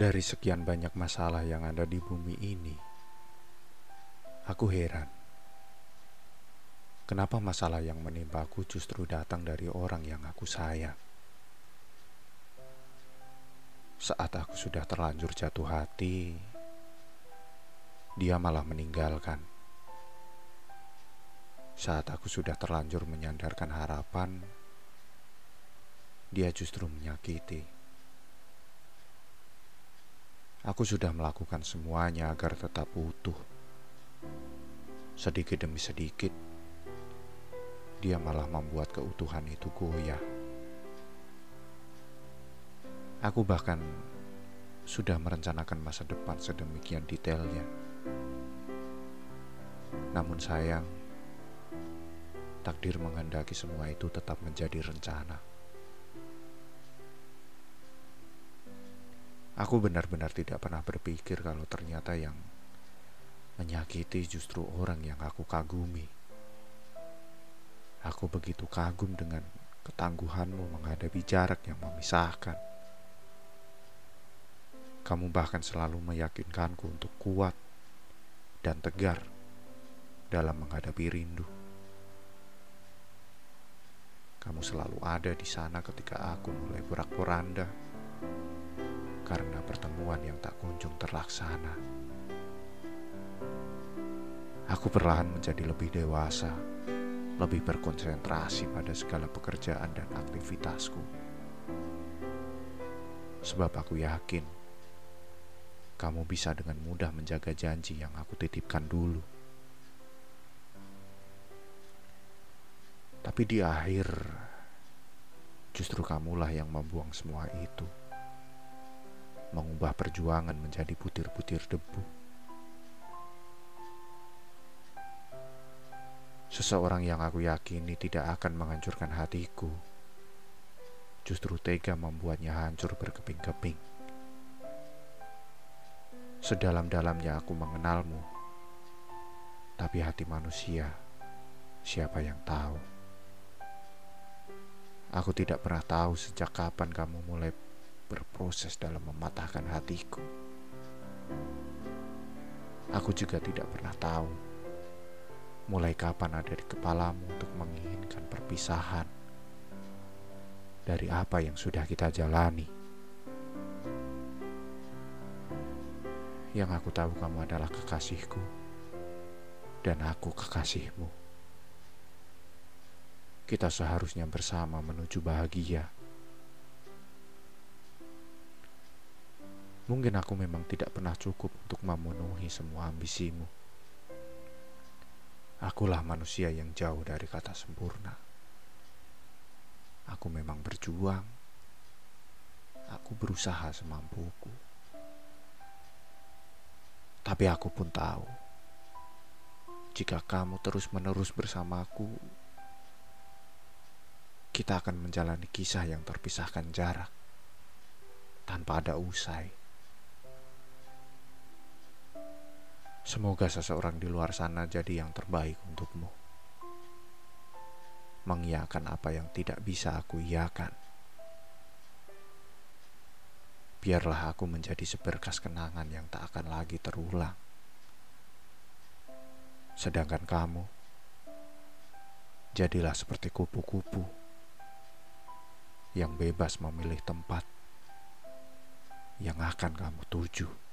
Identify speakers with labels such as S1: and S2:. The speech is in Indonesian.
S1: Dari sekian banyak masalah yang ada di bumi ini, aku heran. Kenapa masalah yang menimpa aku justru datang dari orang yang aku sayang? Saat aku sudah terlanjur jatuh hati, dia malah meninggalkan. Saat aku sudah terlanjur menyandarkan harapan, dia justru menyakiti. Aku sudah melakukan semuanya agar tetap utuh. Sedikit demi sedikit, dia malah membuat keutuhan itu goyah. Aku bahkan sudah merencanakan masa depan sedemikian detailnya. Namun sayang, takdir menghendaki semua itu tetap menjadi rencana. Aku benar-benar tidak pernah berpikir kalau ternyata yang menyakiti justru orang yang aku kagumi. Aku begitu kagum dengan ketangguhanmu menghadapi jarak yang memisahkan. Kamu bahkan selalu meyakinkanku untuk kuat dan tegar dalam menghadapi rindu. Kamu selalu ada di sana ketika aku mulai porak-poranda pertemuan yang tak kunjung terlaksana. Aku perlahan menjadi lebih dewasa, lebih berkonsentrasi pada segala pekerjaan dan aktivitasku. Sebab aku yakin kamu bisa dengan mudah menjaga janji yang aku titipkan dulu. Tapi di akhir, justru kamulah yang membuang semua itu mengubah perjuangan menjadi butir-butir debu. Seseorang yang aku yakini tidak akan menghancurkan hatiku, justru tega membuatnya hancur berkeping-keping. Sedalam-dalamnya aku mengenalmu, tapi hati manusia, siapa yang tahu? Aku tidak pernah tahu sejak kapan kamu mulai berproses dalam mematahkan hatiku. Aku juga tidak pernah tahu mulai kapan ada di kepalamu untuk menginginkan perpisahan dari apa yang sudah kita jalani. Yang aku tahu kamu adalah kekasihku dan aku kekasihmu. Kita seharusnya bersama menuju bahagia. Mungkin aku memang tidak pernah cukup untuk memenuhi semua ambisimu. Akulah manusia yang jauh dari kata sempurna. Aku memang berjuang. Aku berusaha semampuku. Tapi aku pun tahu, jika kamu terus-menerus bersamaku, kita akan menjalani kisah yang terpisahkan jarak tanpa ada usai. Semoga seseorang di luar sana jadi yang terbaik untukmu. Mengiyakan apa yang tidak bisa aku iakan. Biarlah aku menjadi seberkas kenangan yang tak akan lagi terulang. Sedangkan kamu, jadilah seperti kupu-kupu yang bebas memilih tempat yang akan kamu tuju.